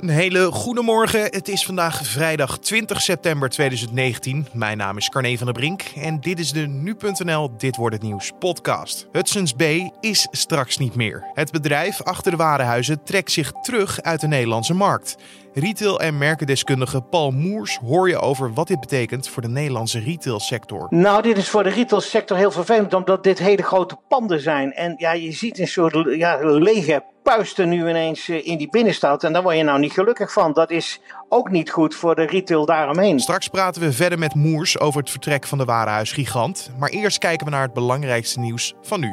Een hele goede morgen. Het is vandaag vrijdag 20 september 2019. Mijn naam is Carne van der Brink en dit is de nu.nl Dit wordt het nieuws podcast. Hudson's Bay is straks niet meer. Het bedrijf achter de warenhuizen trekt zich terug uit de Nederlandse markt. Retail- en merkendeskundige Paul Moers hoor je over wat dit betekent voor de Nederlandse retailsector. Nou, dit is voor de retailsector heel vervelend, omdat dit hele grote panden zijn. En ja, je ziet een soort ja, lege puisten nu ineens eh, in die binnenstad. En daar word je nou niet gelukkig van. Dat is ook niet goed voor de retail daaromheen. Straks praten we verder met Moers over het vertrek van de warenhuisgigant. Maar eerst kijken we naar het belangrijkste nieuws van nu.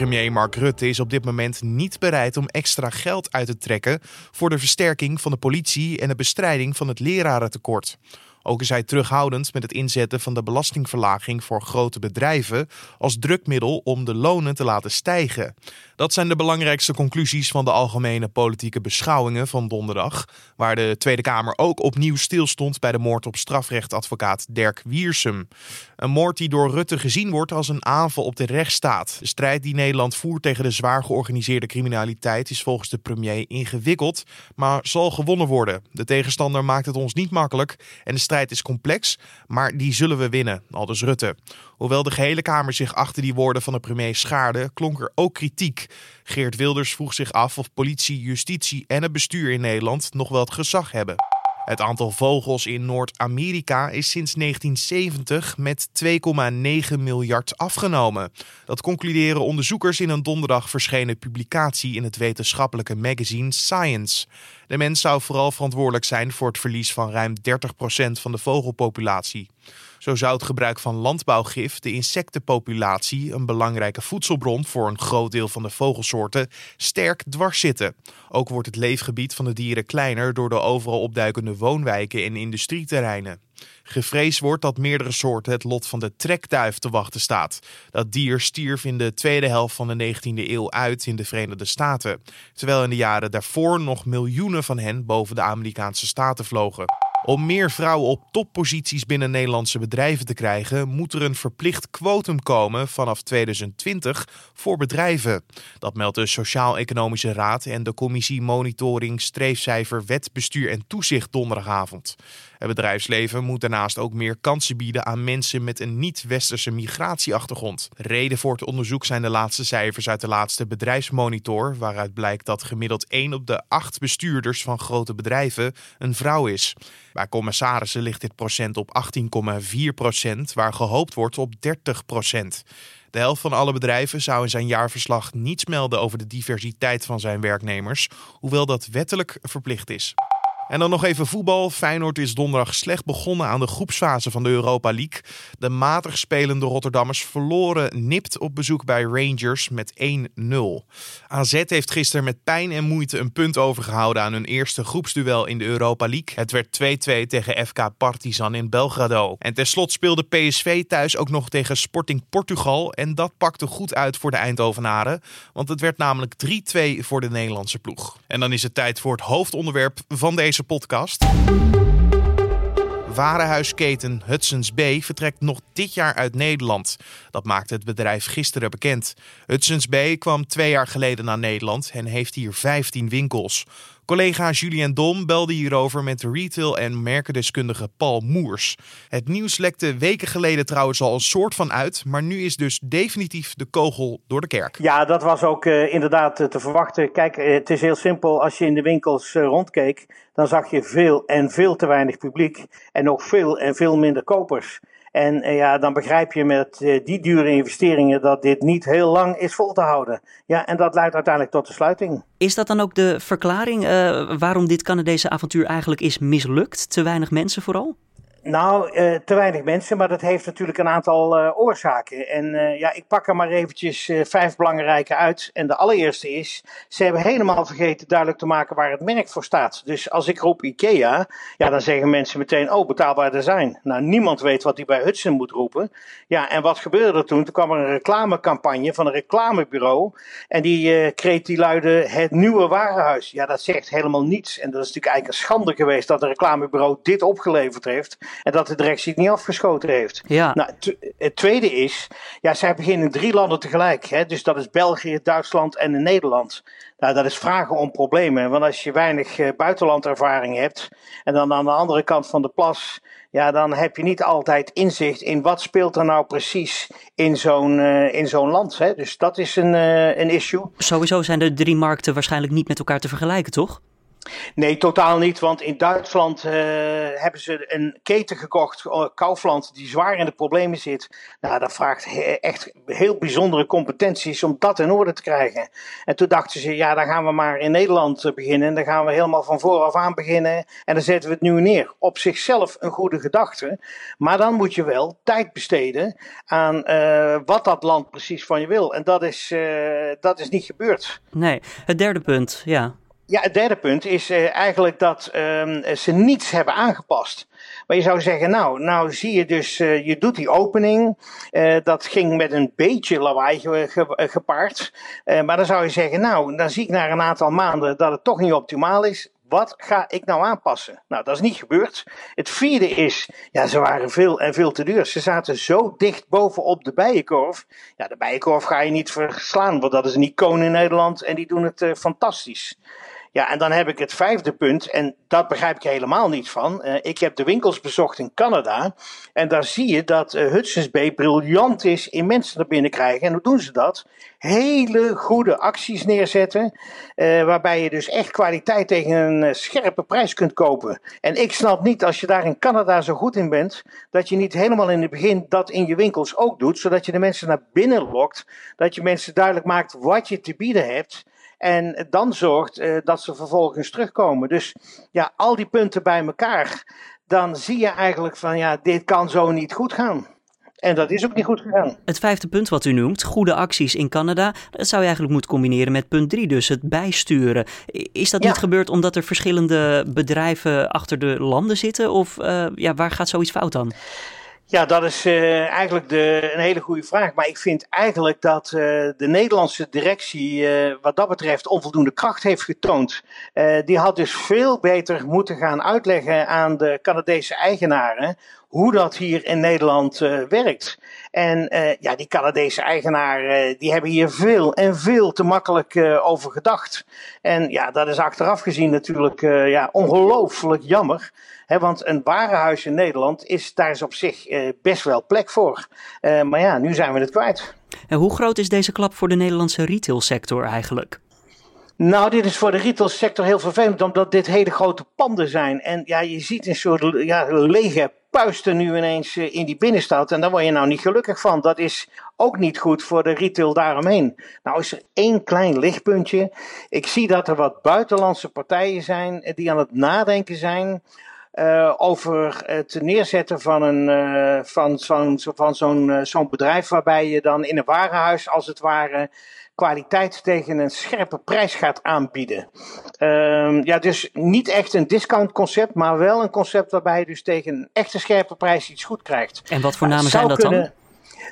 Premier Mark Rutte is op dit moment niet bereid om extra geld uit te trekken voor de versterking van de politie en de bestrijding van het lerarentekort. Ook is hij terughoudend met het inzetten van de belastingverlaging voor grote bedrijven als drukmiddel om de lonen te laten stijgen. Dat zijn de belangrijkste conclusies van de algemene politieke beschouwingen van donderdag, waar de Tweede Kamer ook opnieuw stilstond bij de moord op strafrechtadvocaat Dirk Wiersum. Een moord die door Rutte gezien wordt als een aanval op de rechtsstaat. De strijd die Nederland voert tegen de zwaar georganiseerde criminaliteit is volgens de premier ingewikkeld, maar zal gewonnen worden. De tegenstander maakt het ons niet makkelijk en strijd is complex, maar die zullen we winnen, aldus Rutte. Hoewel de gehele Kamer zich achter die woorden van de premier schaarde, klonk er ook kritiek. Geert Wilders vroeg zich af of politie, justitie en het bestuur in Nederland nog wel het gezag hebben. Het aantal vogels in Noord-Amerika is sinds 1970 met 2,9 miljard afgenomen. Dat concluderen onderzoekers in een donderdag verschenen publicatie in het wetenschappelijke magazine Science. De mens zou vooral verantwoordelijk zijn voor het verlies van ruim 30% van de vogelpopulatie. Zo zou het gebruik van landbouwgif de insectenpopulatie, een belangrijke voedselbron voor een groot deel van de vogelsoorten, sterk dwars zitten. Ook wordt het leefgebied van de dieren kleiner door de overal opduikende woonwijken en industrieterreinen. Gevreesd wordt dat meerdere soorten het lot van de trekduif te wachten staat. Dat dier stierf in de tweede helft van de 19e eeuw uit in de Verenigde Staten, terwijl in de jaren daarvoor nog miljoenen van hen boven de Amerikaanse staten vlogen. Om meer vrouwen op topposities binnen Nederlandse bedrijven te krijgen, moet er een verplicht quotum komen vanaf 2020 voor bedrijven. Dat meldt de Sociaal-Economische Raad en de Commissie Monitoring Streefcijfer Wet, Bestuur en Toezicht donderdagavond. Het bedrijfsleven moet daarnaast ook meer kansen bieden aan mensen met een niet-westerse migratieachtergrond. Reden voor het onderzoek zijn de laatste cijfers uit de laatste bedrijfsmonitor, waaruit blijkt dat gemiddeld 1 op de 8 bestuurders van grote bedrijven een vrouw is. Bij commissarissen ligt dit procent op 18,4 procent, waar gehoopt wordt op 30 procent. De helft van alle bedrijven zou in zijn jaarverslag niets melden over de diversiteit van zijn werknemers, hoewel dat wettelijk verplicht is. En dan nog even voetbal. Feyenoord is donderdag slecht begonnen aan de groepsfase van de Europa League. De matig spelende Rotterdammers verloren nipt op bezoek bij Rangers met 1-0. AZ heeft gisteren met pijn en moeite een punt overgehouden aan hun eerste groepsduel in de Europa League. Het werd 2-2 tegen FK Partizan in Belgrado. En tenslotte speelde PSV thuis ook nog tegen Sporting Portugal. En dat pakte goed uit voor de Eindhovenaren. Want het werd namelijk 3-2 voor de Nederlandse ploeg. En dan is het tijd voor het hoofdonderwerp van deze podcast. Warenhuisketen Hudson's Bay vertrekt nog dit jaar uit Nederland. Dat maakte het bedrijf gisteren bekend. Hudson's Bay kwam twee jaar geleden naar Nederland en heeft hier 15 winkels. Collega Julien Dom belde hierover met retail- en merkendeskundige Paul Moers. Het nieuws lekte weken geleden trouwens al een soort van uit, maar nu is dus definitief de kogel door de kerk. Ja, dat was ook uh, inderdaad uh, te verwachten. Kijk, uh, het is heel simpel. Als je in de winkels rondkeek, dan zag je veel en veel te weinig publiek en nog veel en veel minder kopers. En uh, ja, dan begrijp je met uh, die dure investeringen dat dit niet heel lang is vol te houden. Ja, en dat leidt uiteindelijk tot de sluiting. Is dat dan ook de verklaring uh, waarom dit Canadese avontuur eigenlijk is mislukt? Te weinig mensen vooral? Nou, uh, te weinig mensen, maar dat heeft natuurlijk een aantal uh, oorzaken. En uh, ja, ik pak er maar eventjes vijf belangrijke uit. En de allereerste is, ze hebben helemaal vergeten duidelijk te maken waar het merk voor staat. Dus als ik roep IKEA, ja, dan zeggen mensen meteen, oh, betaalbaar design. Nou, niemand weet wat hij bij Hudson moet roepen. Ja, en wat gebeurde er toen? Toen kwam er een reclamecampagne van een reclamebureau. En die kreeg die luide het nieuwe warenhuis. Ja, dat zegt helemaal niets. En dat is natuurlijk eigenlijk een schande geweest dat een reclamebureau dit opgeleverd heeft. En dat de directie het niet afgeschoten heeft. Ja. Nou, het tweede is, ja, zij beginnen drie landen tegelijk. Hè? Dus dat is België, Duitsland en Nederland. Nou, dat is vragen om problemen. Want als je weinig uh, buitenlandervaring hebt en dan aan de andere kant van de plas, ja, dan heb je niet altijd inzicht in wat speelt er nou precies in zo'n uh, in zo'n land. Hè? Dus dat is een, uh, een issue. Sowieso zijn de drie markten waarschijnlijk niet met elkaar te vergelijken, toch? Nee, totaal niet. Want in Duitsland uh, hebben ze een keten gekocht, uh, Kaufland, die zwaar in de problemen zit. Nou, dat vraagt echt heel bijzondere competenties om dat in orde te krijgen. En toen dachten ze, ja, dan gaan we maar in Nederland uh, beginnen. Dan gaan we helemaal van vooraf aan beginnen. En dan zetten we het nu neer. Op zichzelf een goede gedachte. Maar dan moet je wel tijd besteden aan wat dat land precies van je wil. En dat is, dat is niet gebeurd. Nee, het derde punt, ja. Ja, het derde punt is uh, eigenlijk dat uh, ze niets hebben aangepast. Maar je zou zeggen, nou, nou zie je dus, uh, je doet die opening. Uh, dat ging met een beetje lawaai ge, ge, gepaard. maar dan zou je zeggen, nou, dan zie ik na een aantal maanden dat het toch niet optimaal is. Wat ga ik nou aanpassen? Nou, dat is niet gebeurd. Het vierde is, ja, ze waren veel en veel te duur. Ze zaten zo dicht bovenop de bijenkorf. Ja, de bijenkorf ga je niet verslaan, want dat is een icoon in Nederland en die doen het fantastisch. Ja, en dan heb ik het vijfde punt, en dat begrijp ik helemaal niet van. Uh, ik heb de winkels bezocht in Canada, en daar zie je dat uh, Hudson's Bay briljant is in mensen naar binnen krijgen. En hoe doen ze dat? Hele goede acties neerzetten, uh, waarbij je dus echt kwaliteit tegen een scherpe prijs kunt kopen. En ik snap niet, als je daar in Canada zo goed in bent, dat je niet helemaal in het begin dat in je winkels ook doet, zodat je de mensen naar binnen lokt, dat je mensen duidelijk maakt wat je te bieden hebt. En dan zorgt uh, dat ze vervolgens terugkomen. Dus ja, al die punten bij elkaar. Dan zie je eigenlijk van ja, dit kan zo niet goed gaan. En dat is ook niet goed gegaan. Het vijfde punt wat u noemt, goede acties in Canada, dat zou je eigenlijk moeten combineren met punt drie, dus het bijsturen. Is dat ja. niet gebeurd omdat er verschillende bedrijven achter de landen zitten? Of uh, ja, waar gaat zoiets fout dan? Ja, dat is uh, eigenlijk de, een hele goede vraag. Maar ik vind eigenlijk dat uh, de Nederlandse directie uh, wat dat betreft onvoldoende kracht heeft getoond. die had dus veel beter moeten gaan uitleggen aan de Canadese eigenaren hoe dat hier in Nederland uh, werkt. En uh, ja, die Canadese eigenaren, uh, die hebben hier veel en veel te makkelijk over gedacht. En ja, dat is achteraf gezien natuurlijk ja, ongelooflijk jammer. Hè, want een warenhuis in Nederland is daar is op zich best wel plek voor. maar ja, nu zijn we het kwijt. En hoe groot is deze klap voor de Nederlandse retailsector eigenlijk? Nou, dit is voor de retailsector heel vervelend, omdat dit hele grote panden zijn. En ja, je ziet een soort ja, lege puisten nu ineens in die binnenstad. En daar word je nou niet gelukkig van. Dat is ook niet goed voor de retail daaromheen. Nou is er één klein lichtpuntje. Ik zie dat er wat buitenlandse partijen zijn die aan het nadenken zijn. Uh, over het neerzetten van, een, van zo'n van zo'n zo'n bedrijf waarbij je dan in een warenhuis als het ware kwaliteit tegen een scherpe prijs gaat aanbieden. Uh, ja, dus niet echt een discount concept, maar wel een concept waarbij je dus tegen een echte scherpe prijs iets goed krijgt. En wat voor namen zijn dat kunnen, dan?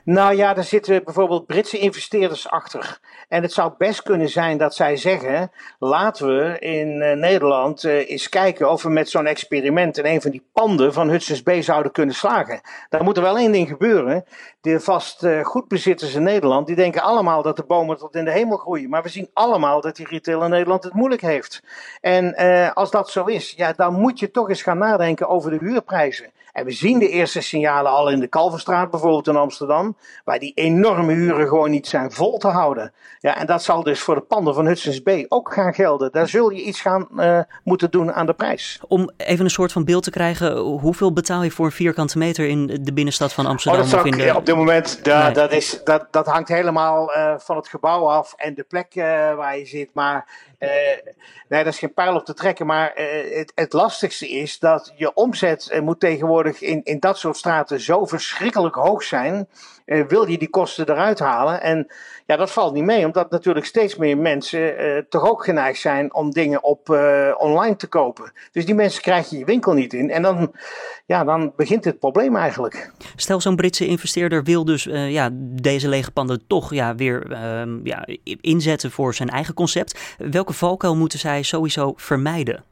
Nou ja, daar zitten bijvoorbeeld Britse investeerders achter. En het zou best kunnen zijn dat zij zeggen: laten we in uh, Nederland uh, eens kijken of we met zo'n experiment in een van die panden van Hudson's Bay zouden kunnen slagen. Daar moet er wel één ding gebeuren. De vastgoedbezitters in Nederland, die denken allemaal dat de bomen tot in de hemel groeien. Maar we zien allemaal dat die retail in Nederland het moeilijk heeft. En uh, als dat zo is, ja, dan moet je toch eens gaan nadenken over de huurprijzen. En we zien de eerste signalen al in de Kalverstraat, bijvoorbeeld in Amsterdam, waar die enorme huren gewoon niet zijn vol te houden. Ja, en dat zal dus voor de panden van Hudson's Bay ook gaan gelden. Daar zul je iets gaan uh, moeten doen aan de prijs. Om even een soort van beeld te krijgen, hoeveel betaal je voor een vierkante meter in de binnenstad van Amsterdam? Oh, dat de... op dit moment, da, nee. dat, is, dat, dat hangt helemaal uh, van het gebouw af en de plek uh, waar je zit. Maar nee, dat is geen pijl op te trekken. Maar het, het, lastigste is dat je omzet moet tegenwoordig in, in dat soort straten zo verschrikkelijk hoog zijn. wil je die kosten eruit halen? En ja, dat valt niet mee, omdat natuurlijk steeds meer mensen toch ook geneigd zijn om dingen op online te kopen. Dus die mensen krijg je je winkel niet in. En dan, ja, dan begint het probleem eigenlijk. Stel, zo'n Britse investeerder wil dus ja, deze lege panden toch ja, weer ja, inzetten voor zijn eigen concept. Welke valkuil moeten zij sowieso vermijden?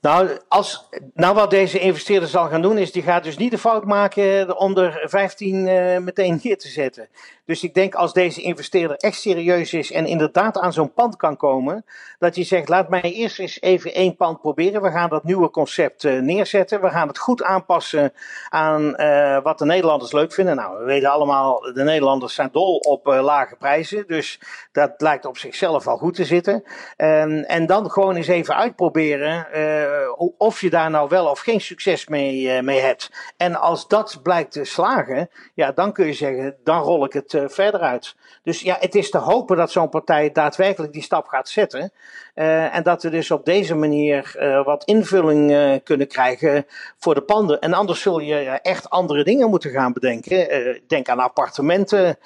Nou, als, nou, wat deze investeerder zal gaan doen, is die gaat dus niet de fout maken om er 15 uh, meteen neer te zetten. Dus ik denk als deze investeerder echt serieus is en inderdaad aan zo'n pand kan komen, dat hij zegt: laat mij eerst eens even één pand proberen. We gaan dat nieuwe concept uh, neerzetten. We gaan het goed aanpassen aan uh, wat de Nederlanders leuk vinden. Nou, we weten allemaal, de Nederlanders zijn dol op lage prijzen. Dus dat lijkt op zichzelf al goed te zitten. Um, en dan gewoon eens even uitproberen of je daar nou wel of geen succes mee, mee hebt. En als dat blijkt te slagen, ja, dan kun je zeggen: dan rol ik het uh, verder uit. Dus ja, het is te hopen dat zo'n partij daadwerkelijk die stap gaat zetten. Uh, en dat we dus op deze manier uh, wat invulling kunnen krijgen voor de panden. En anders zul je echt andere dingen moeten gaan bedenken. denk aan appartementen,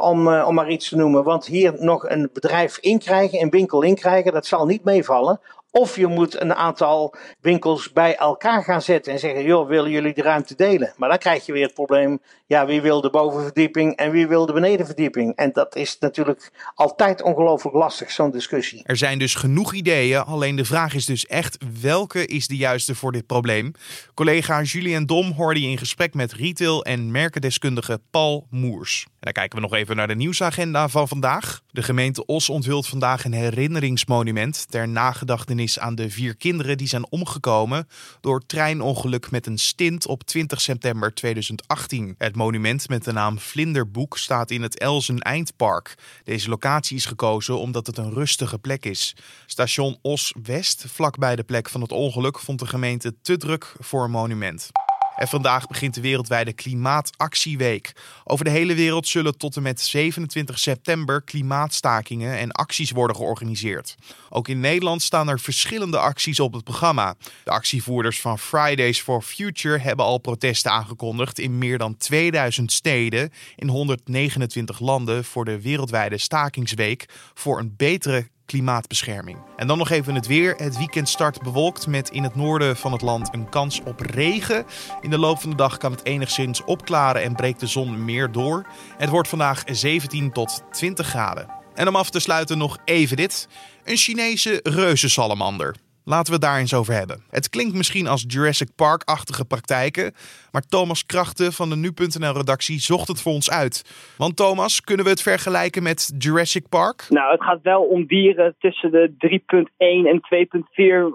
om, om maar iets te noemen. Want hier nog een bedrijf inkrijgen, een winkel inkrijgen, dat zal niet meevallen. Of je moet een aantal winkels bij elkaar gaan zetten en zeggen: joh, willen jullie de ruimte delen? Maar dan krijg je weer het probleem: ja, wie wil de bovenverdieping en wie wil de benedenverdieping? En dat is natuurlijk altijd ongelooflijk lastig, zo'n discussie. Er zijn dus genoeg ideeën, alleen de vraag is dus echt: welke is de juiste voor dit probleem? Collega Julien Dom hoorde je in gesprek met retail- en merkendeskundige Paul Moers. En dan kijken we nog even naar de nieuwsagenda van vandaag. De gemeente Os onthult vandaag een herinneringsmonument ter nagedachtenis aan de vier kinderen die zijn omgekomen door treinongeluk met een stint op 20 september 2018. Het monument met de naam Vlinderboek staat in het Elzen Eindpark. Deze locatie is gekozen omdat het een rustige plek is. Station Os West, vlakbij de plek van het ongeluk, vond de gemeente te druk voor een monument. En vandaag begint de wereldwijde Klimaatactieweek. Over de hele wereld zullen tot en met 27 september klimaatstakingen en acties worden georganiseerd. Ook in Nederland staan er verschillende acties op het programma. De actievoerders van Fridays for Future hebben al protesten aangekondigd in meer dan 2000 steden in 129 landen voor de wereldwijde stakingsweek voor een betere klimaatbescherming. En dan nog even het weer. Het weekend start bewolkt met in het noorden van het land een kans op regen. In de loop van de dag kan het enigszins opklaren en breekt de zon meer door. Het wordt vandaag 17 tot 20 graden. En om af te sluiten nog even dit. Een Chinese reuzensalamander. Laten we daar eens over hebben. Het klinkt misschien als Jurassic Park-achtige praktijken, maar Thomas Krachten van de Nu.nl-redactie zocht het voor ons uit. Want Thomas, kunnen we het vergelijken met Jurassic Park? Nou, het gaat wel om dieren tussen de 3,1 en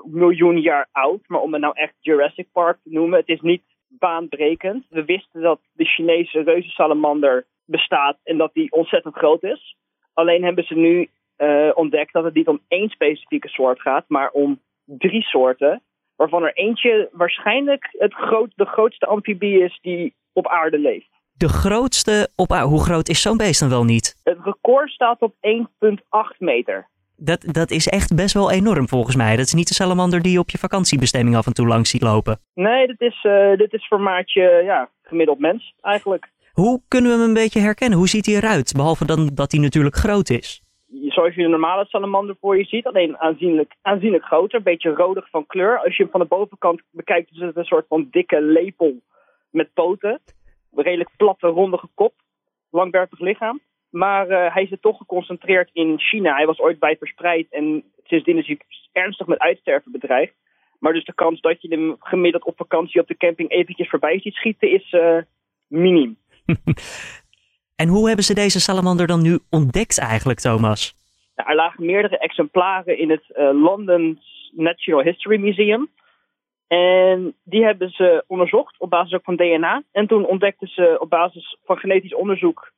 2,4 miljoen jaar oud. Maar om het nou echt Jurassic Park te noemen, het is niet baanbrekend. We wisten dat de Chinese reuzensalamander bestaat en dat die ontzettend groot is. Alleen hebben ze nu uh, ontdekt dat het niet om één specifieke soort gaat, maar om drie soorten. Waarvan er eentje waarschijnlijk het groot, de grootste amfibie is die op aarde leeft. De grootste op aarde? Hoe groot is zo'n beest dan wel niet? Het record staat op 1,8 meter. Dat, dat is echt best wel enorm volgens mij. Dat is niet de salamander die je op je vakantiebestemming af en toe langs ziet lopen. Nee, dit is, uh, dit is formaatje ja, gemiddeld mens eigenlijk. Hoe kunnen we hem een beetje herkennen? Hoe ziet hij eruit? Behalve dan dat hij natuurlijk groot is zoals je een normale salamander voor je ziet, alleen aanzienlijk, aanzienlijk groter, een beetje rodig van kleur. Als je hem van de bovenkant bekijkt, is het een soort van dikke lepel met poten. Een redelijk platte, rondige kop, langwerpig lichaam. Maar uh, hij zit toch geconcentreerd in China. Hij was ooit bij verspreid en sindsdien is hij ernstig met uitsterven bedreigd. Maar dus de kans dat je hem gemiddeld op vakantie op de camping eventjes voorbij ziet schieten is uh, miniem. En hoe hebben ze deze salamander dan nu ontdekt eigenlijk, Thomas? Nou, er lagen meerdere exemplaren in het uh, London Natural History Museum. En die hebben ze onderzocht op basis ook van DNA. En toen ontdekten ze op basis van genetisch onderzoek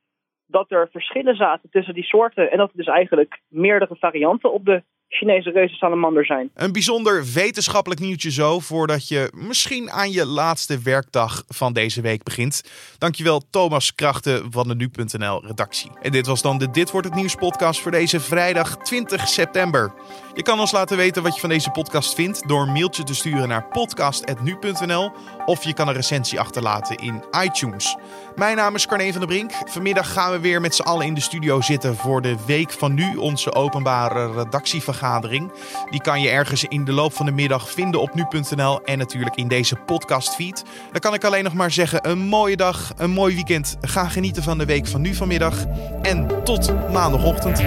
dat er verschillen zaten tussen die soorten. En dat er dus eigenlijk meerdere varianten op de Chinese reuzensalamander zijn. Een bijzonder wetenschappelijk nieuwtje zo voordat je misschien aan je laatste werkdag van deze week begint. Dankjewel Thomas Krachten van de Nu.nl redactie. En dit was dan de Dit Wordt Het Nieuws podcast voor deze vrijdag 20 september. Je kan ons laten weten wat je van deze podcast vindt door een mailtje te sturen naar podcast.nu.nl of je kan een recensie achterlaten in iTunes. Mijn naam is Carne van der Brink. Vanmiddag gaan we weer met z'n allen in de studio zitten voor de Week van Nu, onze openbare redactievergadering. Die kan je ergens in de loop van de middag vinden op nu.nl en natuurlijk in deze podcastfeed. Dan kan ik alleen nog maar zeggen: een mooie dag, een mooi weekend. Ga genieten van de Week van Nu vanmiddag en tot maandagochtend.